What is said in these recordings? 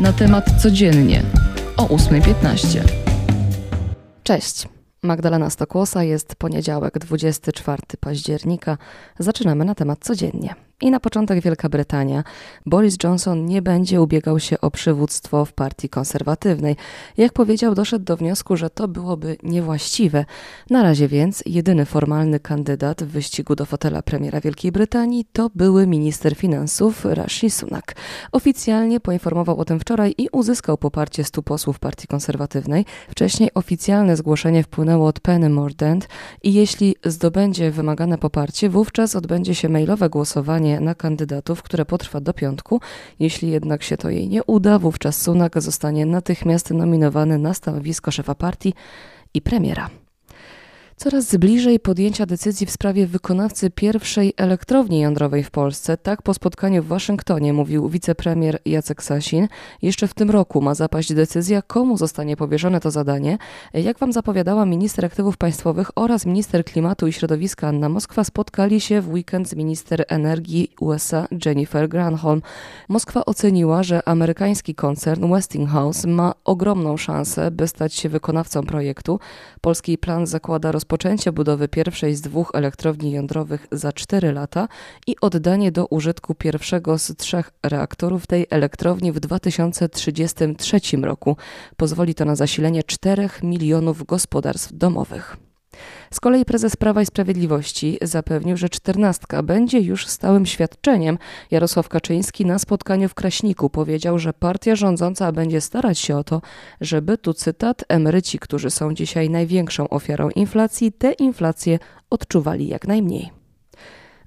Na temat codziennie o 8.15. Cześć. Magdalena Stokłosa jest poniedziałek, 24 października. Zaczynamy na temat codziennie. I na początek Wielka Brytania. Boris Johnson nie będzie ubiegał się o przywództwo w partii konserwatywnej. Jak powiedział, doszedł do wniosku, że to byłoby niewłaściwe. Na razie więc jedyny formalny kandydat w wyścigu do fotela premiera Wielkiej Brytanii to były minister finansów Rishi Sunak. Oficjalnie poinformował o tym wczoraj i uzyskał poparcie stu posłów partii konserwatywnej. Wcześniej oficjalne zgłoszenie wpłynęło od Penny Mordaunt i jeśli zdobędzie wymagane poparcie, wówczas odbędzie się mailowe głosowanie na kandydatów, które potrwa do piątku. Jeśli jednak się to jej nie uda, wówczas Sunak zostanie natychmiast nominowany na stanowisko szefa partii i premiera coraz bliżej podjęcia decyzji w sprawie wykonawcy pierwszej elektrowni jądrowej w Polsce. Tak po spotkaniu w Waszyngtonie mówił wicepremier Jacek Sasin. Jeszcze w tym roku ma zapaść decyzja, komu zostanie powierzone to zadanie. Jak wam zapowiadała minister aktywów państwowych oraz minister klimatu i środowiska Anna Moskwa spotkali się w weekend z minister energii USA Jennifer Granholm. Moskwa oceniła, że amerykański koncern Westinghouse ma ogromną szansę, by stać się wykonawcą projektu. Polski plan zakłada rozpoczęcie rozpoczęcie budowy pierwszej z dwóch elektrowni jądrowych za 4 lata i oddanie do użytku pierwszego z trzech reaktorów tej elektrowni w 2033 roku. Pozwoli to na zasilenie 4 milionów gospodarstw domowych. Z kolei prezes Prawa i Sprawiedliwości zapewnił, że czternastka będzie już stałym świadczeniem. Jarosław Kaczyński na spotkaniu w Kraśniku powiedział, że partia rządząca będzie starać się o to, żeby, tu cytat, emeryci, którzy są dzisiaj największą ofiarą inflacji, tę inflację odczuwali jak najmniej.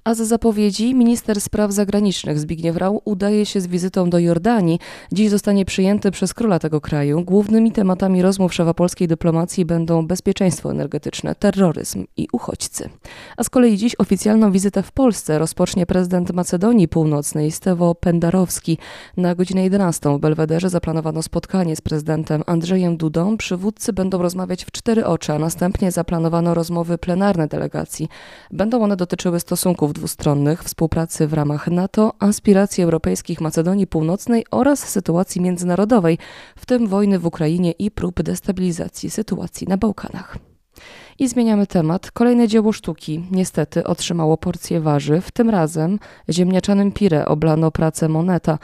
A z zapowiedzi minister spraw zagranicznych Zbigniew Rau udaje się z wizytą do Jordanii. Dziś zostanie przyjęty przez króla tego kraju. Głównymi tematami rozmów szefa polskiej dyplomacji będą bezpieczeństwo energetyczne, terroryzm i uchodźcy. A z kolei dziś oficjalną wizytę w Polsce rozpocznie prezydent Macedonii Północnej Stewo Pendarowski. Na godzinę 11 w Belwederze zaplanowano spotkanie z prezydentem Andrzejem Dudą. Przywódcy będą rozmawiać w cztery oczy, a następnie zaplanowano rozmowy plenarne delegacji. Będą one dotyczyły stosunków dwustronnych, współpracy w ramach NATO, aspiracji europejskich Macedonii Północnej oraz sytuacji międzynarodowej, w tym wojny w Ukrainie i prób destabilizacji sytuacji na Bałkanach. I zmieniamy temat. Kolejne dzieło sztuki niestety otrzymało porcję warzyw. Tym razem ziemniaczanym pire oblano pracę Moneta.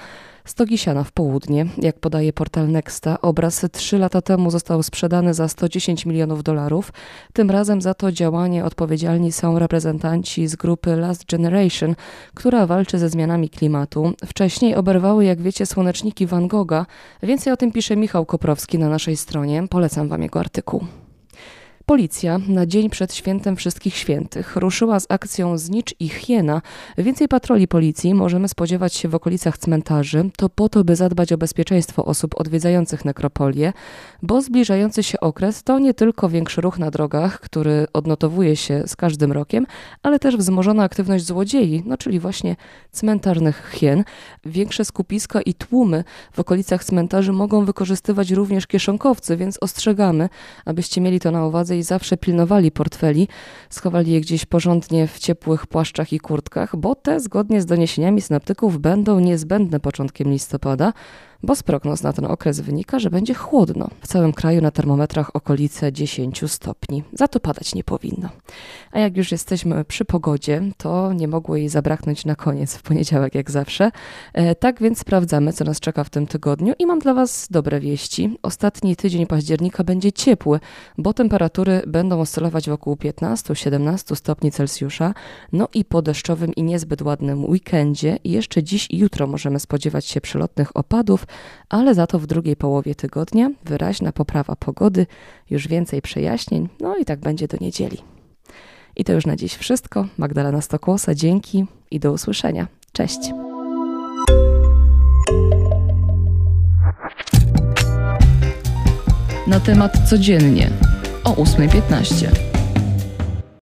Stogi siana w południe. Jak podaje portal Nexta, obraz trzy lata temu został sprzedany za 110 milionów dolarów. Tym razem za to działanie odpowiedzialni są reprezentanci z grupy Last Generation, która walczy ze zmianami klimatu. Wcześniej oberwały, jak wiecie, słoneczniki Van Gogha. Więcej o tym pisze Michał Koprowski na naszej stronie. Polecam wam jego artykuł. Policja na dzień przed świętem Wszystkich Świętych ruszyła z akcją Znicz i Hiena. Więcej patroli policji możemy spodziewać się w okolicach cmentarzy. To po to, by zadbać o bezpieczeństwo osób odwiedzających nekropolię, bo zbliżający się okres to nie tylko większy ruch na drogach, który odnotowuje się z każdym rokiem, ale też wzmożona aktywność złodziei, no czyli właśnie cmentarnych hien. Większe skupiska i tłumy w okolicach cmentarzy mogą wykorzystywać również kieszonkowcy, więc ostrzegamy, abyście mieli to na uwadze zawsze pilnowali portfeli, schowali je gdzieś porządnie w ciepłych płaszczach i kurtkach, bo te, zgodnie z doniesieniami synoptyków, będą niezbędne początkiem listopada, bo z prognoz na ten okres wynika, że będzie chłodno. W całym kraju na termometrach okolice 10 stopni. Za to padać nie powinno. A jak już jesteśmy przy pogodzie, to nie mogło jej zabraknąć na koniec w poniedziałek, jak zawsze. E, tak więc sprawdzamy, co nas czeka w tym tygodniu i mam dla Was dobre wieści. Ostatni tydzień października będzie ciepły, bo temperatury będą oscylować wokół 15-17 stopni Celsjusza. No i po deszczowym i niezbyt ładnym weekendzie jeszcze dziś i jutro możemy spodziewać się przelotnych opadów, ale za to w drugiej połowie tygodnia wyraźna poprawa pogody, już więcej przejaśnień, no i tak będzie do niedzieli. I to już na dziś wszystko. Magdalena Stokłosa, dzięki i do usłyszenia. Cześć. Na temat codziennie o 8.15.